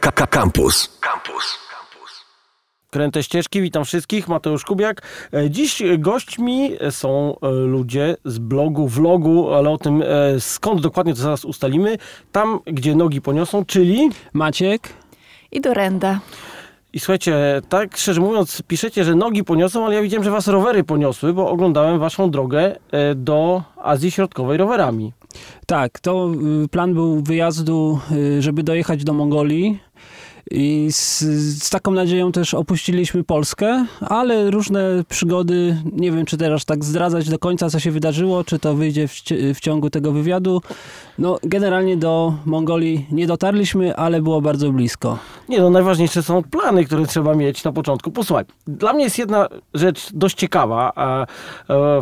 Campus. Campus. Kręte ścieżki, witam wszystkich, Mateusz Kubiak. E, Dziś gośćmi są e, ludzie z blogu, vlogu, ale o tym e, skąd dokładnie to zaraz ustalimy. Tam, gdzie nogi poniosą, czyli... Maciek. I Dorenda. I słuchajcie, tak szczerze mówiąc, piszecie, że nogi poniosą, ale ja widziałem, że was rowery poniosły, bo oglądałem waszą drogę do Azji Środkowej rowerami. Tak, to y, plan był wyjazdu, y, żeby dojechać do Mongolii. I z, z taką nadzieją też opuściliśmy Polskę, ale różne przygody, nie wiem czy teraz tak zdradzać do końca, co się wydarzyło, czy to wyjdzie w, w ciągu tego wywiadu. No, generalnie do Mongolii nie dotarliśmy, ale było bardzo blisko. Nie no, najważniejsze są plany, które trzeba mieć na początku. Posłuchaj, dla mnie jest jedna rzecz dość ciekawa a, e,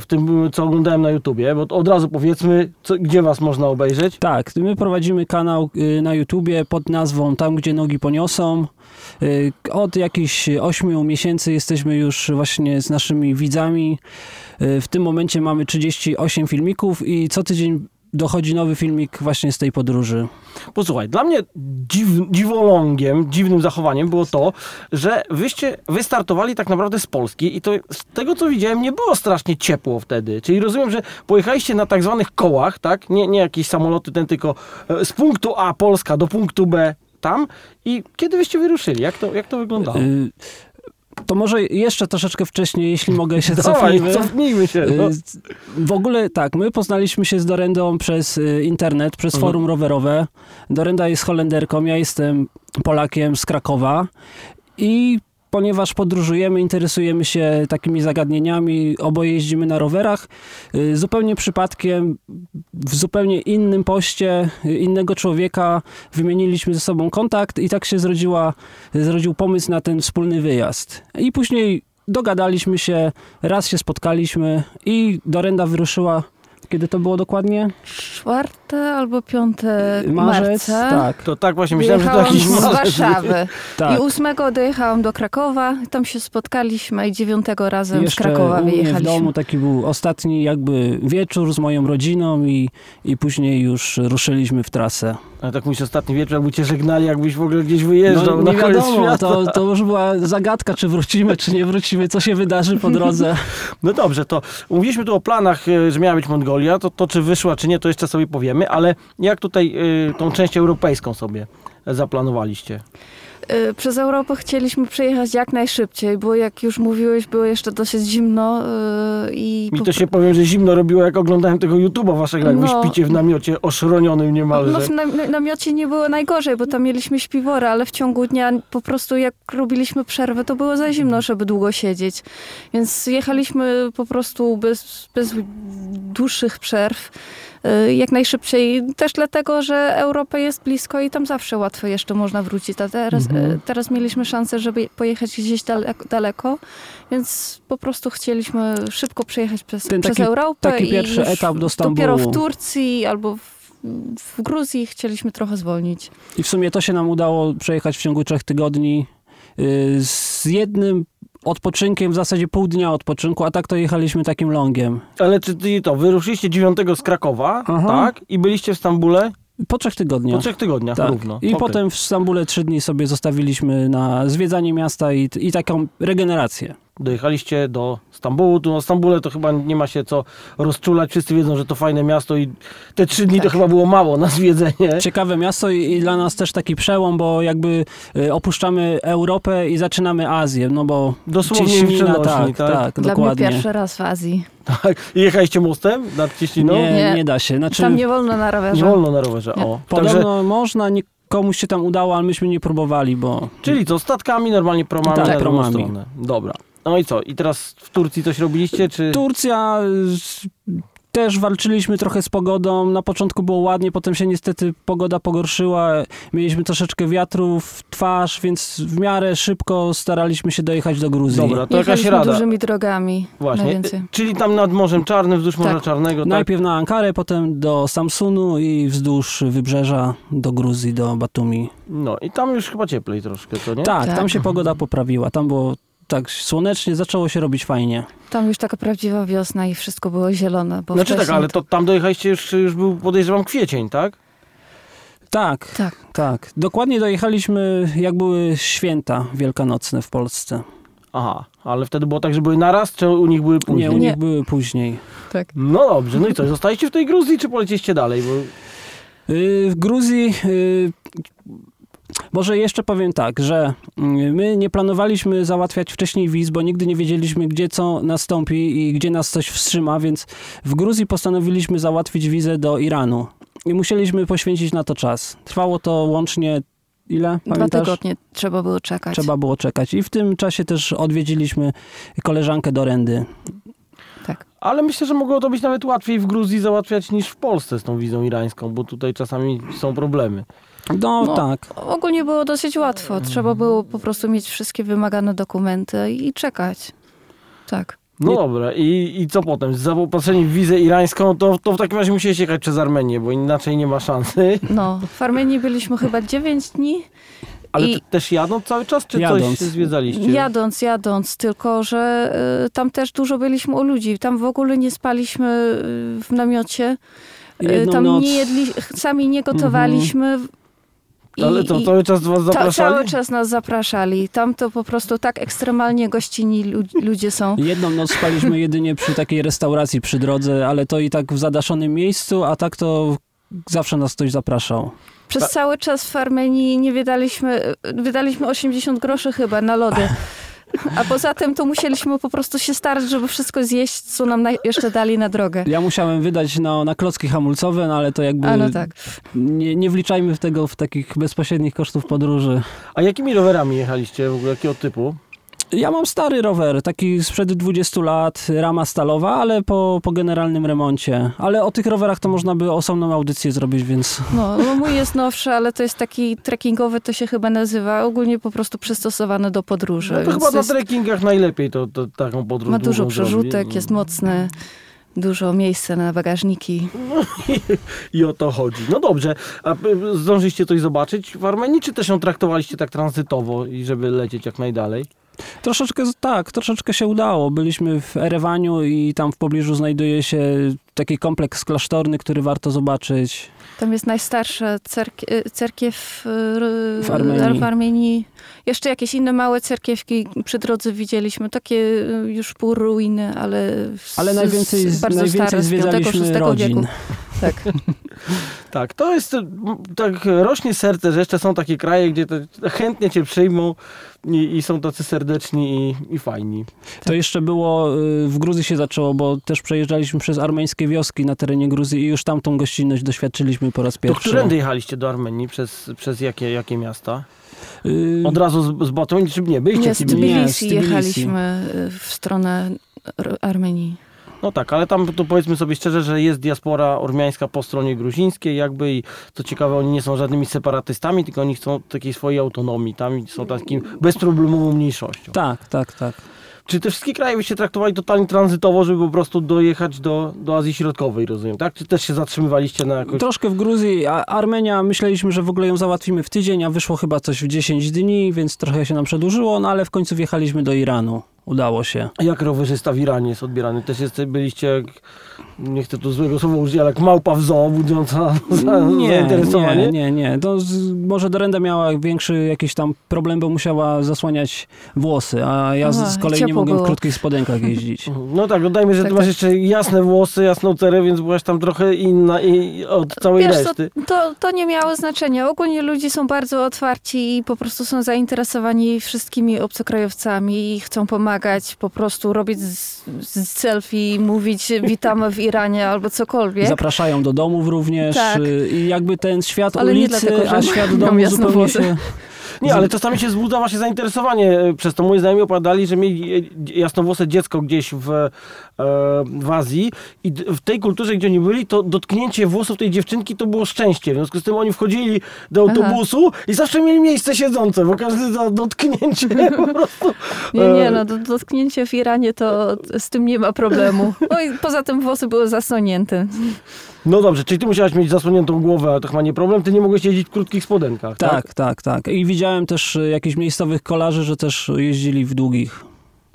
w tym, co oglądałem na YouTubie, bo od razu powiedzmy, co, gdzie was można obejrzeć. Tak, my prowadzimy kanał y, na YouTubie pod nazwą Tam, gdzie nogi poniosą. Y, Od jakichś 8 miesięcy jesteśmy już właśnie z naszymi widzami. Y, W tym momencie mamy 38 filmików i co tydzień dochodzi nowy filmik właśnie z tej podróży. Posłuchaj, dla mnie dziw, dziwolągiem, dziwnym zachowaniem było to, że wyście wystartowali tak naprawdę z Polski i to z tego, co widziałem, nie było strasznie ciepło wtedy. Czyli rozumiem, że pojechaliście na tak zwanych kołach, tak? Nie, nie jakieś samoloty, ten tylko e, z punktu A Polska do punktu B tam. I kiedy wyście wyruszyli? Jak to, jak to wyglądało? Y, To może jeszcze troszeczkę wcześniej, jeśli mogę się Dawaj, cofnijmy. cofnijmy się. No. Y, W ogóle tak, my poznaliśmy się z Dorendą przez y, internet, przez Mhm. forum rowerowe. Dorenda jest Holenderką, ja jestem Polakiem z Krakowa i ponieważ podróżujemy, interesujemy się takimi zagadnieniami, oboje jeździmy na rowerach, y, zupełnie przypadkiem, w zupełnie innym poście y, innego człowieka wymieniliśmy ze sobą kontakt i tak się zrodziła, zrodził pomysł na ten wspólny wyjazd. I później dogadaliśmy się, raz się spotkaliśmy i Dorenda wyruszyła, kiedy to było dokładnie? Czwarte albo piąte Marzec, marca. tak, To tak właśnie myślałem, że to jakiś z marzec. Warszawy. tak. I ósmego dojechałam do Krakowa, tam się spotkaliśmy i dziewiątego razem z Jeszcze Krakowa u mnie w wyjechaliśmy. domu taki był ostatni jakby wieczór z moją rodziną i, i później już ruszyliśmy w trasę. Ale tak mówisz, ostatni wieczór, jakby cię żegnali, jakbyś w ogóle gdzieś wyjeżdżał No, na nie koniec wiadomo, świata. to, to już była zagadka, czy wrócimy, czy nie wrócimy, co się wydarzy po drodze. No dobrze, to mówiliśmy tu o planach, e, że miała być Mongolia, to, to czy wyszła, czy nie, to jeszcze sobie powiemy, ale jak tutaj y, tą część europejską sobie zaplanowaliście? Y, Przez Europę chcieliśmy przejechać jak najszybciej, bo jak już mówiłeś, było jeszcze dosyć zimno y, i... Mi to się powiem, że zimno robiło, jak oglądałem tego YouTube'a waszego, jak wy No. śpicie w namiocie oszronionym niemalże. No w na- na- namiocie nie było najgorzej, bo tam mieliśmy śpiwory, ale w ciągu dnia po prostu jak robiliśmy przerwę, to było za zimno, żeby długo siedzieć. Więc jechaliśmy po prostu bez, bez dłuższych przerw. Y, Jak najszybciej, też dlatego, że Europa jest blisko i tam zawsze łatwo jeszcze można wrócić. A teraz, Mhm. y, teraz mieliśmy szansę, żeby pojechać gdzieś daleko, daleko, więc po prostu chcieliśmy szybko przejechać przez, Ten przez taki- Europę. taki i pierwszy już etap do Dopiero w Stambułu. Turcji albo w, w Gruzji chcieliśmy trochę zwolnić. I w sumie to się nam udało przejechać w ciągu trzech tygodni yy, z jednym odpoczynkiem, w zasadzie pół dnia odpoczynku, a tak to jechaliśmy takim longiem. Ale czy ty to, wyruszyliście 9 z Krakowa, Aha. tak? I byliście w Stambule Po trzech tygodniach. po trzech tygodniach Tak. równo. I Okej. potem w Stambule trzy dni sobie zostawiliśmy na zwiedzanie miasta i, i taką regenerację. Dojechaliście do Stambułu, tu na Stambule to chyba nie ma się co rozczulać, wszyscy wiedzą, że to fajne miasto i te trzy dni to Tak. chyba było mało na zwiedzenie. Ciekawe miasto i, i dla nas też taki przełom, bo jakby y, opuszczamy Europę i zaczynamy Azję, no bo Dosłownie Cieśnina, w tak, tak? tak, Dla dokładnie. mnie pierwszy raz w Azji. Tak. I jechaliście mostem nad Cieśliną? nie, nie, Nie. da się. Znaczy, Tam nie wolno na Nie rowerze. wolno na rowerze, Nie. o. Podobno Także, można, nie, komuś się tam udało, ale myśmy nie próbowali, bo czyli co, statkami, normalnie promami Tak, na promami. stronę. Dobra. No i co? I teraz w Turcji coś robiliście, czy... Turcja też walczyliśmy trochę z pogodą. Na początku było ładnie, potem się niestety pogoda pogorszyła. Mieliśmy troszeczkę wiatru w twarz, więc w miarę szybko staraliśmy się dojechać do Gruzji. Dobra, to jakaś rada. dużymi drogami. Właśnie. Czyli tam nad Morzem Czarnym, wzdłuż Morza Tak. Czarnego, tak? Najpierw na Ankarę, potem do Samsunu i wzdłuż wybrzeża do Gruzji, do Batumi. No i tam już chyba cieplej troszkę, co nie? Tak, Tak. tam się pogoda poprawiła. Tam było tak słonecznie, zaczęło się robić fajnie. Tam już taka prawdziwa wiosna i wszystko było zielone. Bo Znaczy tak, ale to tam dojechaliście już, już był podejrzewam kwiecień, tak? Tak, Tak. tak. Dokładnie dojechaliśmy, jak były święta wielkanocne w Polsce. Aha, ale wtedy było tak, że były naraz, czy u nich były później? Nie, u Nie. nich były później. Tak. No dobrze, no i co, zostaliście w tej Gruzji, czy polecieliście dalej? Bo... Y, W Gruzji. y, Może jeszcze powiem tak, że y, my nie planowaliśmy załatwiać wcześniej wiz, bo nigdy nie wiedzieliśmy, gdzie co nastąpi i gdzie nas coś wstrzyma, więc w Gruzji postanowiliśmy załatwić wizę do Iranu. I musieliśmy poświęcić na to czas. Trwało to łącznie ile? Dwa Pamiętasz? tygodnie trzeba było czekać. Trzeba było czekać. I w tym czasie też odwiedziliśmy koleżankę do Rendy. Tak. Ale myślę, że mogło to być nawet łatwiej w Gruzji załatwiać niż w Polsce z tą wizą irańską, bo tutaj czasami są problemy. No, No. tak. Ogólnie było dosyć łatwo. Trzeba było po prostu mieć wszystkie wymagane dokumenty i czekać. Tak. No dobra, i, i co potem? Z zaopatrzeni w wizę irańską, to, to w takim razie musieliście jechać przez Armenię, bo inaczej nie ma szansy. No, w Armenii byliśmy chyba 9 dni. Ale I- te- też jadąc cały czas, czy Jadąc. coś zwiedzaliście? Jadąc, jadąc, tylko że y, tam też dużo byliśmy u ludzi. Tam w ogóle nie spaliśmy y, w namiocie. Y, tam noc. nie jedli, sami nie gotowaliśmy. I, Ale to i- cały czas was zapraszali? cały czas nas zapraszali. Tam to po prostu tak ekstremalnie gościnni lu- ludzie są. Jedną noc spaliśmy jedynie przy takiej restauracji przy drodze, ale to i tak w zadaszonym miejscu, a tak to zawsze nas ktoś zapraszał. Przez cały czas w Armenii nie wydaliśmy, wydaliśmy 80 groszy chyba na lody. A poza tym to musieliśmy po prostu się starać, żeby wszystko zjeść, co nam na, jeszcze dali na drogę. Ja musiałem wydać na, na klocki hamulcowe, no ale to jakby A no tak. nie, nie wliczajmy w tego w takich bezpośrednich kosztów podróży. A jakimi rowerami jechaliście w ogóle? Jakiego typu? Ja mam stary rower, taki sprzed 20 lat, rama stalowa, ale po, po generalnym remoncie. Ale o tych rowerach to można by osobną audycję zrobić, więc No, no mój jest nowszy, ale to jest taki trekkingowy, to się chyba nazywa. Ogólnie po prostu przystosowany do podróży. No to chyba na jest, trekkingach najlepiej to, to taką podróż ma dużo przerzutek, zrobić. jest mocny, dużo miejsca na bagażniki. I o to chodzi. No dobrze, a y, zdążyliście coś zobaczyć w Armenii, czy też ją traktowaliście tak tranzytowo i żeby lecieć jak najdalej? Troszeczkę tak, troszeczkę się udało. Byliśmy w Erewaniu i tam w pobliżu znajduje się taki kompleks klasztorny, który warto zobaczyć. Tam jest najstarsza cerk- y, cerkiew y, W Armenii. w Armenii. Jeszcze jakieś inne małe cerkiewki przy drodze widzieliśmy. Takie y, już pół ruiny, ale, z, Ale najwięcej, z, bardzo najwięcej stare, z zwiedzaliśmy 5-6 rodzin. wieku. Tak. Tak, to jest, tak rośnie serce, że jeszcze są takie kraje, gdzie chętnie cię przyjmą i, i są tacy serdeczni i, i fajni. To jeszcze było, y, w Gruzji się zaczęło, bo też przejeżdżaliśmy przez armeńskie wioski na terenie Gruzji i już tamtą gościnność doświadczyliśmy po raz To pierwszy. którędy jechaliście do Armenii? Przez, przez jakie, jakie miasta? Y, Od razu z, z Batumii, czy nie? Byliście Nie, w z Tbilisi? Nie, z Tbilisi jechaliśmy y, w stronę Armenii. No tak, ale tam to powiedzmy sobie szczerze, że jest diaspora ormiańska po stronie gruzińskiej jakby i co ciekawe, oni nie są żadnymi separatystami, tylko oni chcą takiej swojej autonomii, tam są takim bezproblemową mniejszością. tak, tak, tak. Czy te wszystkie kraje byście traktowali totalnie tranzytowo, żeby po prostu dojechać do, do Azji Środkowej, rozumiem, tak? Czy też się zatrzymywaliście na jakoś... Troszkę w Gruzji, a Armenia myśleliśmy, że w ogóle ją załatwimy w tydzień, a wyszło chyba coś w 10 dni, więc trochę się nam przedłużyło, no ale w końcu wjechaliśmy do Iranu. Udało się. Jak rowerzysta w Iranie jest odbierany? Też jest, byliście, nie chcę tu złego słowa użyć, ale jak małpa w zoo budząca Nie, zainteresowanie? nie, nie, nie. To z, może Dorenda miała większy jakiś tam problem, bo musiała zasłaniać włosy, a ja z, Aha, z kolei nie mogłem było. w krótkich spodenkach jeździć. No tak, dodajmy, że Tak, ty masz tak. jeszcze jasne włosy, jasną cerę, więc byłaś tam trochę inna i od całej Wiesz reszty. to, to nie miało znaczenia. Ogólnie ludzie są bardzo otwarci i po prostu są zainteresowani wszystkimi obcokrajowcami i chcą pomagać, po prostu robić z, z selfie, mówić witamy w Albo cokolwiek. Zapraszają do domów również Tak. y, i jakby ten świat Ale ulicy, a świat domu zupełnie się... Nie, ale czasami się wzbudza właśnie zainteresowanie. e, Przez to moi znajomi opowiadali, że mieli e, jasnowłose dziecko gdzieś w, e, w Azji i w tej kulturze, gdzie oni byli, to dotknięcie włosów tej dziewczynki to było szczęście. W związku z tym oni wchodzili do Aha. autobusu i zawsze mieli miejsce siedzące, bo każdy za dotknięcie po prostu... Nie, nie, no do, dotknięcie w Iranie to z tym nie ma problemu. No i poza tym włosy były zasłonięte. No dobrze, czyli ty musiałaś mieć zasłoniętą głowę, ale to chyba nie problem, ty nie mogłeś jeździć w krótkich spodenkach, tak? Tak, tak, tak. I widziałem też y, jakichś miejscowych kolarzy, że też jeździli w długich.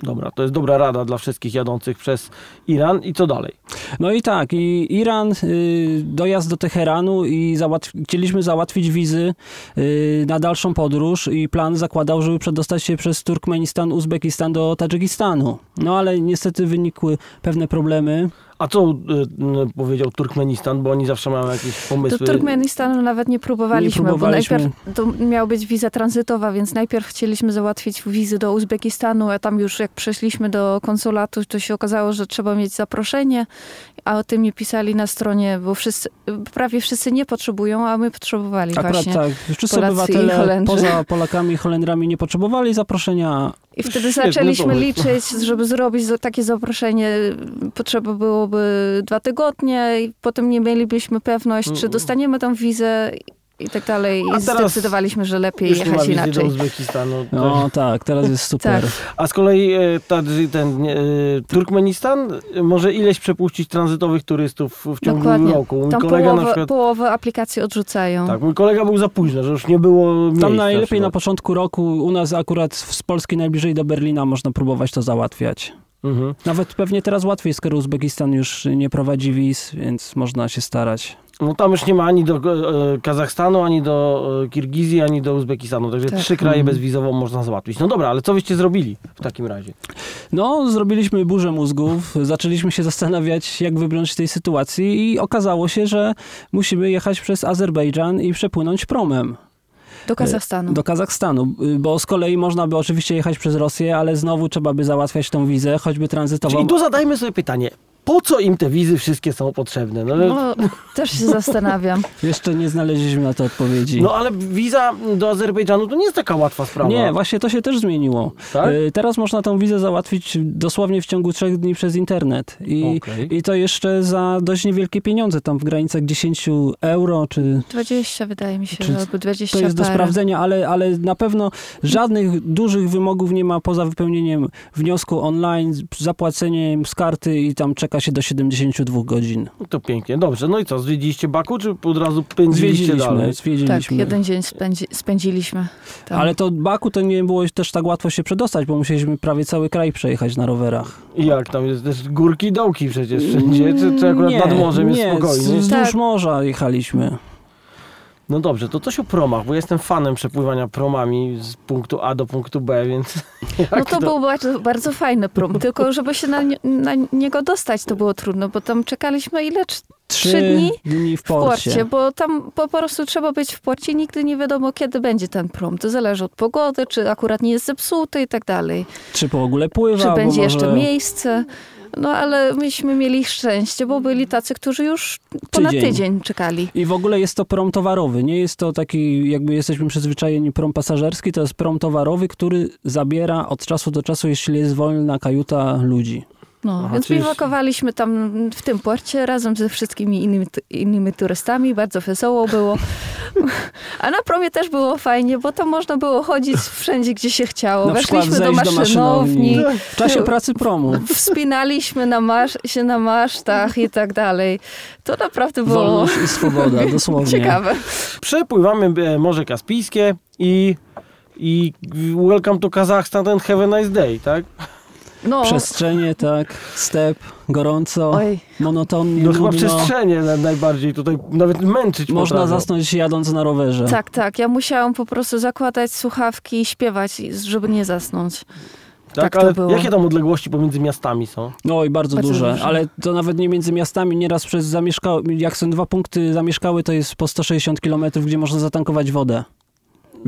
Dobra, to jest dobra rada dla wszystkich jadących przez Iran. I co dalej? No i tak, i Iran, y, dojazd do Teheranu i załatw chcieliśmy załatwić wizy y, na dalszą podróż i plan zakładał, żeby przedostać się przez Turkmenistan, Uzbekistan do Tadżykistanu. No ale niestety wynikły pewne problemy. A co y, y, powiedział Turkmenistan, bo oni zawsze mają jakieś Do pomysły. Turkmenistanu nawet nie próbowaliśmy, Nie próbowaliśmy. bo najpierw to miała być wiza tranzytowa, więc najpierw chcieliśmy załatwić wizy do Uzbekistanu, a tam już jak przeszliśmy do konsulatu, to się okazało, że trzeba mieć zaproszenie, a o tym nie pisali na stronie, bo wszyscy, prawie wszyscy nie potrzebują, a my potrzebowali Akurat właśnie. tak, wszyscy Polacy obywatele poza Polakami i Holendrami nie potrzebowali zaproszenia. I wtedy Świetny zaczęliśmy pomysł. liczyć, żeby zrobić takie zaproszenie, potrzeba byłoby dwa tygodnie i potem nie mielibyśmy pewność, czy dostaniemy tą wizę i tak dalej. A I teraz zdecydowaliśmy, że lepiej Już nie ma jechać wizy do inaczej. Uzbekistanu. To- No tak, teraz jest super. Tak. A z kolei e, Tadży- ten e, Turkmenistan e, może ileś przepuścić tranzytowych turystów w ciągu Dokładnie. roku. Mój Tam kolega na połowę, przykład. połowę aplikacji odrzucają. Tak, mój kolega był za późno, że już nie było miejsca. Tam najlepiej na przykład. początku roku, u nas akurat z Polski najbliżej do Berlina można próbować to załatwiać. Mhm. Nawet pewnie teraz łatwiej, skoro Uzbekistan już nie prowadzi wiz, więc można się starać. No tam już nie ma ani do e, Kazachstanu, ani do e, Kirgizji, ani do Uzbekistanu. Także Tak. trzy kraje Mhm. bezwizowo można załatwić. No dobra, ale co wyście zrobili w takim razie? No, zrobiliśmy burzę mózgów, zaczęliśmy się zastanawiać, jak wybrnąć z tej sytuacji i okazało się, że musimy jechać przez Azerbejdżan i przepłynąć promem Do Kazachstanu. do Kazachstanu, y, bo z kolei można by oczywiście jechać przez Rosję, ale znowu trzeba by załatwiać tą wizę, choćby tranzytową. Czyli tu zadajmy sobie pytanie. Po co im te wizy wszystkie są potrzebne? No, No, też się zastanawiam. Jeszcze nie znaleźliśmy na to odpowiedzi. no ale wiza do Azerbejdżanu to nie jest taka łatwa sprawa. Nie, właśnie to się też zmieniło. Tak? Y, Teraz można tą wizę załatwić dosłownie w ciągu trzech dni przez internet. I, Okej. I to jeszcze za dość niewielkie pieniądze, tam w granicach 10 euro, czy 20 wydaje mi się, Czy albo 20 to jest do sprawdzenia, ale, ale na pewno żadnych dużych wymogów nie ma poza wypełnieniem wniosku online, zapłaceniem z karty i tam czeka się do 72 godzin. To pięknie. Dobrze, no i co? Zwiedziliście Baku, czy od razu pędziliście Zwiedziliśmy, dalej? Tak, zwiedziliśmy. jeden dzień spędzi, spędziliśmy. Tam. Ale to Baku to nie było też tak łatwo się przedostać, bo musieliśmy prawie cały kraj przejechać na rowerach. I jak tam jest też górki, dołki przecież wszędzie, czy, czy akurat nie, nad morzem jest nie, spokojnie? z- Wzdłuż Tak. morza jechaliśmy. No dobrze, to coś o promach, bo jestem fanem przepływania promami z punktu A do punktu B, więc No to był bardzo, bardzo fajny prom, tylko żeby się na, na niego dostać to było trudno, bo tam czekaliśmy ile? Trzy, dni dni w w porcie, porcie. bo tam po prostu trzeba być w porcie, nigdy nie wiadomo kiedy będzie ten prom. To zależy od pogody, czy akurat nie jest zepsuty i tak dalej. Czy po ogóle pływa, Czy będzie może jeszcze miejsce. No ale myśmy mieli szczęście, bo byli tacy, którzy już ponad Tydzień. tydzień czekali. I w ogóle jest to prom towarowy. Nie jest to taki, jakby jesteśmy przyzwyczajeni, prom pasażerski. To jest prom towarowy, który zabiera od czasu do czasu, jeśli jest wolna kajuta ludzi. No, Aha, więc czyli- biwakowaliśmy tam w tym porcie razem ze wszystkimi innymi, innymi turystami. Bardzo wesoło było. A na promie też było fajnie, bo tam można było chodzić wszędzie, gdzie się chciało. Na Weszliśmy do zejść do maszynowni, maszynowni. W czasie pracy promu. wspinaliśmy na masz, się na masztach i tak dalej. To naprawdę było Wolność i swoboda, dosłownie. ciekawe. przepływamy e, Morze Kaspijskie i, i welcome to Kazachstan and have a nice day, tak? No, Przestrzenie, tak, step, gorąco, oj, monotonnie, No chyba nudno. przestrzenie na- najbardziej tutaj nawet męczyć Można potrafią. zasnąć jadąc na rowerze. tak, tak. Ja musiałam po prostu zakładać słuchawki i śpiewać, żeby nie zasnąć. Tak, tak to ale było. jakie tam odległości pomiędzy miastami są? Oj, bardzo, Bardzo duże, duże. ale to nawet nie między miastami, nieraz przez zamieszkałe, jak są dwa punkty zamieszkałe, to jest po 160 km, gdzie można zatankować wodę.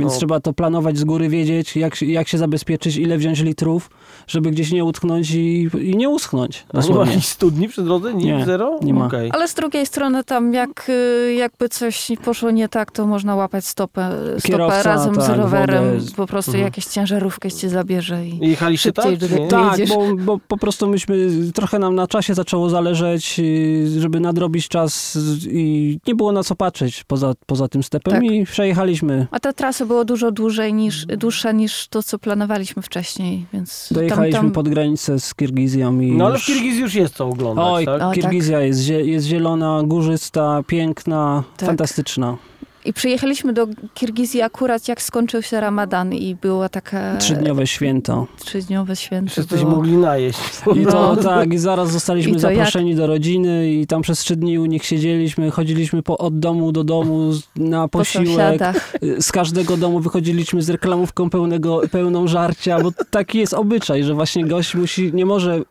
Więc No. trzeba to planować z góry, wiedzieć, jak, się- jak się zabezpieczyć, ile wziąć litrów, żeby gdzieś nie utknąć i, i nie uschnąć. No, nie ma Dosłownie. jakichś studni przy drodze? Nie, Nie, zero? nie ma. Okej. Ale z drugiej strony tam jak y, jakby coś poszło nie tak, to można łapać stopę, stopę Kierowca, razem z tak, rowerem. wodę. Po prostu Mhm. jakieś ciężarówkę cię zabierze i... I Jechaliście tak? Nie? Tak, bo, bo po prostu myśmy, trochę nam na czasie zaczęło zależeć, yy, żeby nadrobić czas i nie było na co patrzeć poza, poza tym stepem Tak. i przejechaliśmy. A ta trasa była dużo dłużej niż, dłuższa niż to, co planowaliśmy wcześniej, więc Dojechaliśmy tam, tam... pod granicę z Kirgizją i No ale w już- Kirgizji już jest co oglądać, Oj, tak? O, tak. Kirgizja jest, zie- jest zielona, górzysta, piękna, Tak. fantastyczna. I przyjechaliśmy do Kirgizji akurat jak skończył się Ramadan i była taka Trzydniowe święto. trzydniowe święto. Wszyscy było. mogli najeść. I to No. tak, i zaraz zostaliśmy I to jak- zaproszeni do rodziny i tam przez trzy dni u nich siedzieliśmy, chodziliśmy po, od domu do domu na po posiłek. sąsiadach. Z każdego domu wychodziliśmy z reklamówką pełnego, pełną żarcia, bo taki jest obyczaj, że właśnie gość musi, nie może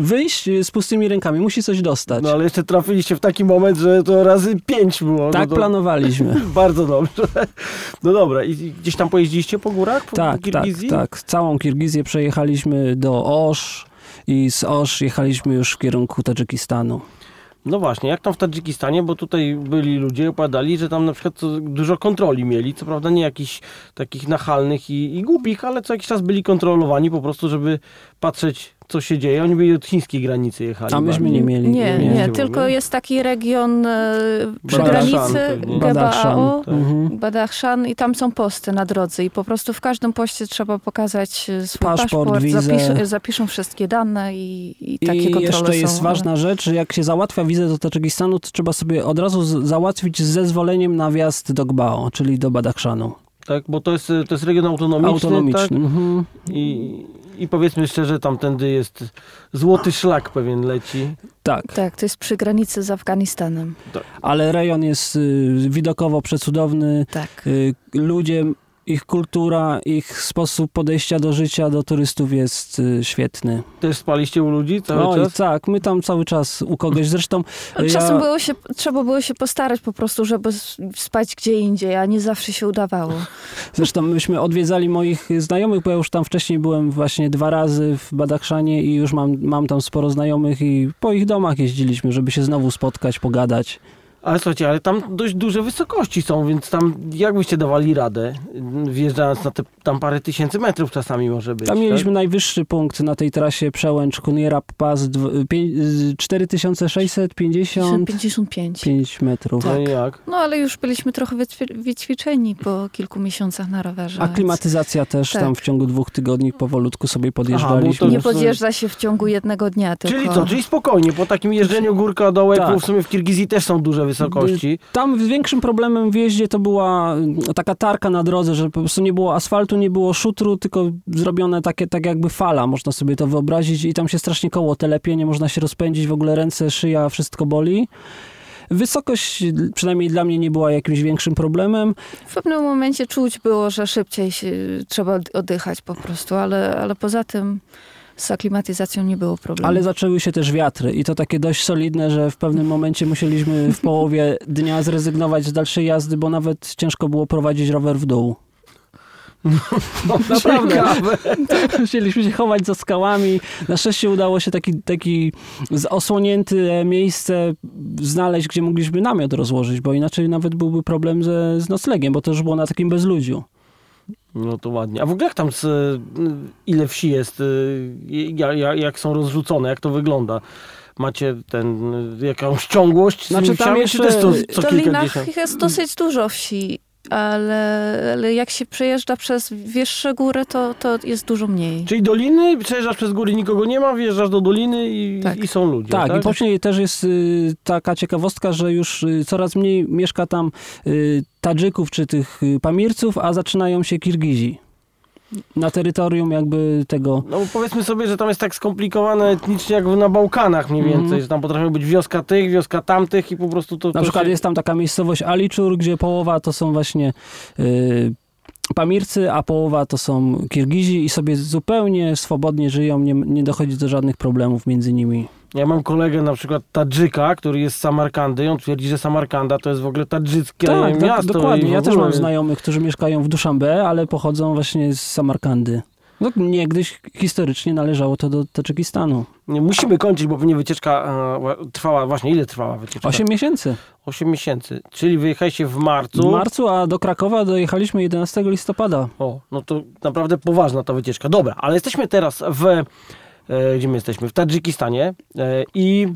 wyjść z pustymi rękami, musi coś dostać. No ale jeszcze trafiliście w taki moment, że to razy pięć było. tak no to planowaliśmy. Bardzo dobrze. No dobra, i gdzieś tam pojeździliście po górach? Po Tak, tak, Kirgizji? tak. Całą Kirgizję przejechaliśmy do Osz i z Osz jechaliśmy już w kierunku Tadżykistanu. No właśnie, jak tam w Tadżykistanie, bo tutaj byli ludzie opowiadali, że tam na przykład dużo kontroli mieli, co prawda nie jakichś takich nachalnych i, i głupich, ale co jakiś czas byli kontrolowani po prostu, żeby patrzeć co się dzieje. Oni byli od chińskiej granicy jechali. A myśmy nie mieli. Nie, nie, nie, tylko mogli. jest taki region e, przy Badachszan granicy pewnie. Badachszan. GBAO, Tak. Mhm. Badachszan i tam są posty na drodze i po prostu w każdym poście trzeba pokazać e, swój Paszport, paszport, zapisz, zapiszą wszystkie dane i, i takie I kontrole jeszcze jest są. ważna rzecz, że jak się załatwia wizę do Tadżykistanu, to trzeba sobie od razu z- załatwić z zezwoleniem na wjazd do Gbao, czyli do Badachszanu. Tak, bo to jest, to jest region autonomiczny. Autonomiczny. Tak? Mhm. I, I powiedzmy szczerze, tamtędy jest złoty szlak pewien leci. Tak, Tak, to jest przy granicy z Afganistanem. ale rejon jest y, widokowo przecudowny. Tak. Y, ludzie, ich kultura, ich sposób podejścia do życia, do turystów jest y, świetny. Też spaliście u ludzi cały Oj, czas? tak, my tam cały czas u kogoś. Zresztą Ale ja- Czasem było się, trzeba było się postarać po prostu, żeby spać gdzie indziej, a nie zawsze się udawało. Zresztą myśmy odwiedzali moich znajomych, bo ja już tam wcześniej byłem właśnie dwa razy w Badachszanie i już mam, mam tam sporo znajomych i po ich domach jeździliśmy, żeby się znowu spotkać, pogadać. Ale słuchajcie, ale tam dość duże wysokości są, więc tam jak byście dawali radę, wjeżdżając na te tam parę tysięcy metrów czasami może być, Tam tak? mieliśmy najwyższy punkt na tej trasie przełęcz pię- z 4655 55. metrów. No Tak. i jak? No ale już byliśmy trochę wyćwi- wyćwiczeni po kilku miesiącach na rowerze. A więc klimatyzacja też Tak. tam w ciągu dwóch tygodni powolutku sobie podjeżdżaliśmy. to- Nie podjeżdża się w ciągu jednego dnia, tylko... Czyli co, czyli spokojnie, po takim jeżdżeniu górka dołek, Tak. w sumie w Kirgizji też są duże wysokości. Tam większym problemem w jeździe to była mm, taka tarka na drodze, że po prostu nie było asfaltu, nie było szutru, tylko zrobione takie, tak jakby fala, można sobie to wyobrazić i tam się strasznie koło telepie, nie można się rozpędzić, w ogóle ręce, szyja, wszystko boli. Wysokość przynajmniej dla mnie nie była jakimś większym problemem. W pewnym momencie czuć było, że szybciej się, trzeba od- oddychać po prostu, ale, ale poza tym z aklimatyzacją nie było problemu. Ale zaczęły się też wiatry i to takie dość solidne, że w pewnym momencie musieliśmy w połowie dnia zrezygnować z dalszej jazdy, bo nawet ciężko było prowadzić rower w dół. No, naprawdę. Musieliśmy się chować za skałami. Na szczęście udało się taki, taki osłonięte miejsce znaleźć, gdzie mogliśmy namiot rozłożyć, bo inaczej nawet byłby problem ze, z noclegiem, bo to już było na takim bezludziu. No to ładnie. A w ogóle jak tam, z, ile wsi jest, y, jak, są rozrzucone, jak to wygląda? Macie ten, y, jakąś ciągłość Znaczy, tam jeszcze- też co, W co dolinach kilkadziesiąt? jest dosyć dużo wsi, ale, ale jak się przejeżdża przez wyższe góry, to, to jest dużo mniej. Czyli doliny, przejeżdżasz przez góry, nikogo nie ma, wjeżdżasz do doliny i, Tak. i są ludzie, Tak, tak? i później też jest y, taka ciekawostka, że już y, coraz mniej mieszka tam y, Tadżyków czy tych Pamirców, a zaczynają się Kirgizi. Na terytorium jakby tego... No powiedzmy sobie, że tam jest tak skomplikowane etnicznie jak na Bałkanach mniej więcej, Mhm. że tam potrafią być wioska tych, wioska tamtych i po prostu to... Na to przykład się... jest tam taka miejscowość Aliczur, gdzie połowa to są właśnie y, Pamircy, a połowa to są Kirgizi i sobie zupełnie swobodnie żyją, nie, nie dochodzi do żadnych problemów między nimi. Ja mam kolegę na przykład Tadżyka, który jest z Samarkandy i on twierdzi, że Samarkanda to jest w ogóle tadżyckie tak, do, miasto. i dokładnie. Ja też mam znajomych, którzy mieszkają w Duszanbe, ale pochodzą właśnie z Samarkandy. No, niegdyś historycznie należało to do Tadżykistanu. Nie, musimy kończyć, bo pewnie wycieczka e, trwała, właśnie ile trwała wycieczka? Osiem miesięcy. 8 miesięcy. Czyli wyjechaliście w marcu. W marcu, a do Krakowa dojechaliśmy 11 listopada. O, no to naprawdę poważna ta wycieczka. Dobra, ale jesteśmy teraz w... E, gdzie my jesteśmy? W Tadżykistanie. E, I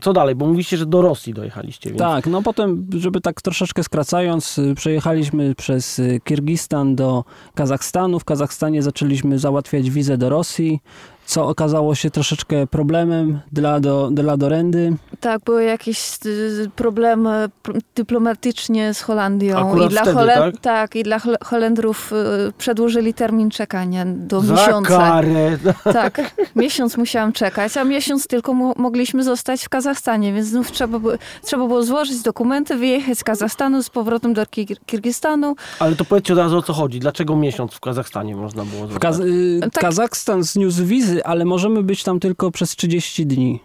co dalej? Bo mówiliście, że do Rosji dojechaliście. Więc... Tak, no potem, żeby tak troszeczkę skracając, y, przejechaliśmy przez y, Kirgistan do Kazachstanu. W Kazachstanie zaczęliśmy załatwiać wizę do Rosji, co okazało się troszeczkę problemem dla, do, dla Dorendy. Tak, były jakieś y, problemy pr- dyplomatycznie z Holandią. Akurat I dla wtedy, Holen- tak? i dla Hol- Holendrów y, przedłużyli termin czekania do Za miesiąca. karę. Tak, miesiąc musiałam czekać, a miesiąc tylko mo- mogliśmy zostać w Kazachstanie, więc znów trzeba, by- trzeba było złożyć dokumenty, wyjechać z Kazachstanu z powrotem do Kir- Kirgistanu. Ale to powiedzcie od razu o co chodzi. Dlaczego miesiąc w Kazachstanie można było zostać? Kaz- y, Tak. Kazachstan zniósł wizy, ale możemy być tam tylko przez 30 dni.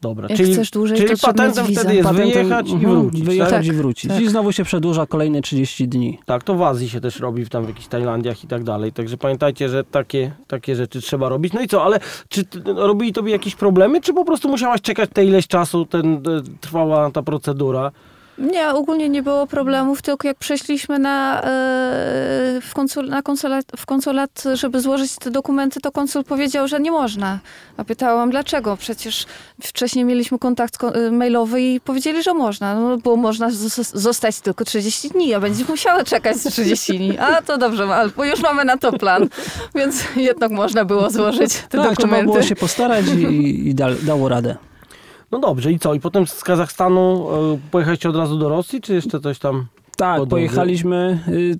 Dobra, Jak czyli, chcesz dłużej, czyli to patentem wtedy jest Patentem- wyjechać i mhm, wrócić. Wyjechać tak? i Tak, wrócić. tak. I znowu się przedłuża kolejne 30 dni. tak, to w Azji się też robi, tam w jakichś Tajlandiach i tak dalej. Także pamiętajcie, że takie, takie rzeczy trzeba robić. No i co, ale czy robili tobie jakieś problemy, czy po prostu musiałaś czekać te ileś czasu, ten, e, trwała ta procedura? Nie, ogólnie nie było problemów, tylko jak przeszliśmy na, e, w, konsul, na konsulat, w konsulat, żeby złożyć te dokumenty, to konsul powiedział, że nie można. A pytałam, dlaczego? Przecież wcześniej mieliśmy kontakt ko- e, mailowy i powiedzieli, że można, no, bo można zos- zostać tylko 30 dni, a będziesz musiała czekać 30 dni. A to dobrze, ale- bo już mamy na to plan, więc jednak można było złożyć te tak, trzeba dokumenty. było się postarać i, i da, dało radę. No dobrze, i co? I potem z Kazachstanu e, pojechaliście od razu do Rosji, czy jeszcze coś tam? Tak, pojechaliśmy. y,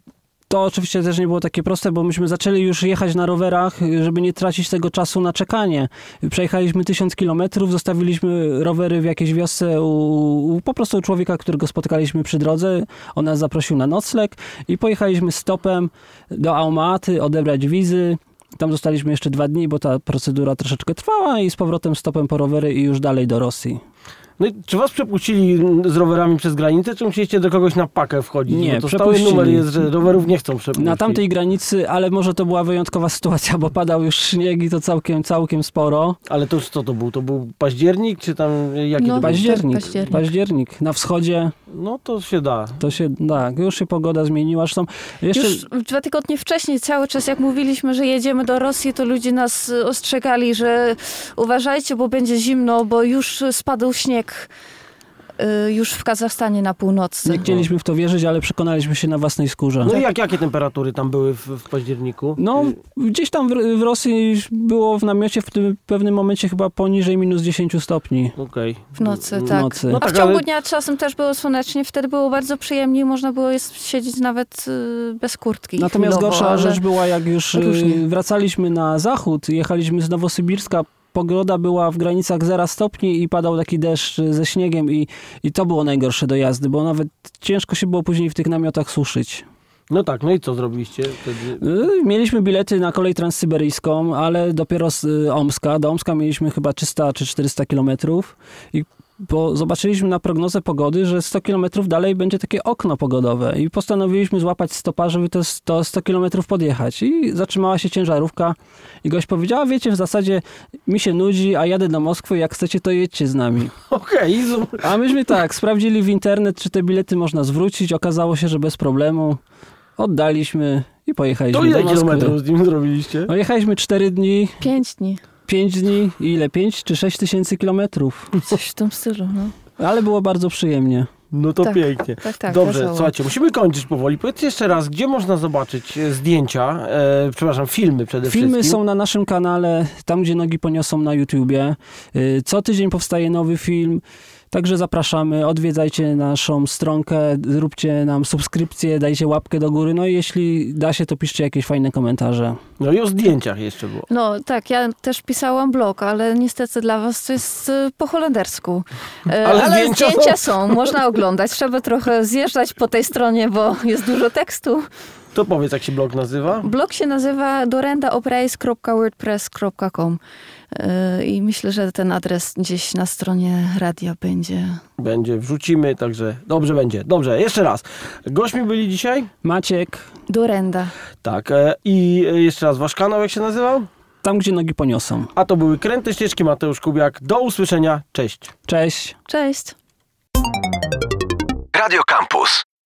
To oczywiście też nie było takie proste, bo myśmy zaczęli już jechać na rowerach, y, żeby nie tracić tego czasu na czekanie. Przejechaliśmy tysiąc kilometrów, zostawiliśmy rowery w jakiejś wiosce u, u po prostu u człowieka, którego spotkaliśmy przy drodze. On nas zaprosił na nocleg i pojechaliśmy stopem do Almaty odebrać wizy. Tam zostaliśmy jeszcze dwa dni, bo ta procedura troszeczkę trwała i z powrotem stopem po rowery i już dalej do Rosji. No i czy was przepuścili z rowerami przez granicę, czy musieliście do kogoś na pakę wchodzić? Nie, Bo to stały numer jest, że rowerów nie chcą przepuścić. Na tamtej granicy, ale może to była wyjątkowa sytuacja, bo padał już śnieg i to całkiem, całkiem sporo. Ale to już co to był? To był październik, czy tam jaki No, to był? Październik, październik. październik. Na wschodzie No to się da. to się, tak, już się pogoda zmieniła. Zresztą jeszcze, Już dwa tygodnie wcześniej, cały czas jak mówiliśmy, że jedziemy do Rosji, to ludzie nas ostrzegali, że uważajcie, bo będzie zimno, bo już spadł śnieg y, już w Kazachstanie na północy. nie chcieliśmy w to wierzyć, ale przekonaliśmy się na własnej skórze. No i jak, jakie temperatury tam były w, w październiku? No, gdzieś tam w, w Rosji było w namiocie w tym pewnym momencie chyba poniżej minus 10 stopni. Okej. W nocy, W tak. nocy. No A tak, w ciągu ale- dnia czasem też było słonecznie, wtedy było bardzo przyjemnie i można było jest siedzieć nawet y, bez kurtki. Natomiast chwilowo, gorsza ale- rzecz była, jak już y, różnie. wracaliśmy na zachód, jechaliśmy z Nowosybirska, pogoda była w granicach 0 stopni i padał taki deszcz ze śniegiem i, i to było najgorsze do jazdy, bo nawet ciężko się było później w tych namiotach suszyć. No tak, no i co zrobiliście wtedy? Y, Mieliśmy bilety na kolej transsyberyjską, ale dopiero z y, Omska. Do Omska mieliśmy chyba 300 czy 400 kilometrów i bo zobaczyliśmy na prognozę pogody, że 100 kilometrów dalej będzie takie okno pogodowe i postanowiliśmy złapać stopa, żeby to 100, 100 kilometrów podjechać. I zatrzymała się ciężarówka i gość powiedziała, wiecie, w zasadzie mi się nudzi, a jadę do Moskwy, jak chcecie, to jedźcie z nami. Okej, z- A myśmy tak, sprawdzili w internet, czy te bilety można zwrócić. Okazało się, że bez problemu. Oddaliśmy i pojechaliśmy to ile do Moskwy. kilometrów z nim zrobiliście? No jechaliśmy 4 dni, Pięć dni. 5 dni i ile? 5 czy 6 tysięcy kilometrów. Coś w tym stylu, no. Ale było bardzo przyjemnie. No to Tak. pięknie. Tak, tak. Dobrze, wesoło. słuchajcie, musimy kończyć powoli. Powiedzcie jeszcze raz, gdzie można zobaczyć e, zdjęcia, e, przepraszam, filmy przede Filmy wszystkim. są na naszym kanale, tam gdzie nogi poniosą na YouTubie. Y, Co tydzień powstaje nowy film. Także zapraszamy, odwiedzajcie naszą stronkę, róbcie nam subskrypcję, dajcie łapkę do góry. No i jeśli da się, to piszcie jakieś fajne komentarze. No i o zdjęciach jeszcze było. No tak, ja też pisałam blog, ale niestety dla was to jest y, po holendersku. E, Ale Ale, zdjęcia zdjęcia, są. można oglądać. Trzeba trochę zjeżdżać po tej stronie, bo jest dużo tekstu. To powiedz, jak się blog nazywa? Blog się nazywa dorendaoprais.wordpress.com i myślę, że ten adres gdzieś na stronie radia będzie. Będzie, wrzucimy, także dobrze będzie. Dobrze, jeszcze raz. Gośćmi byli dzisiaj? Maciek, Dorenda. Tak. E, I e, jeszcze raz, wasz kanał jak się nazywał? tam gdzie nogi poniosą. A to były Kręte Ścieżki, Mateusz Kubiak. Do usłyszenia, cześć. Cześć. Cześć. Radio Campus.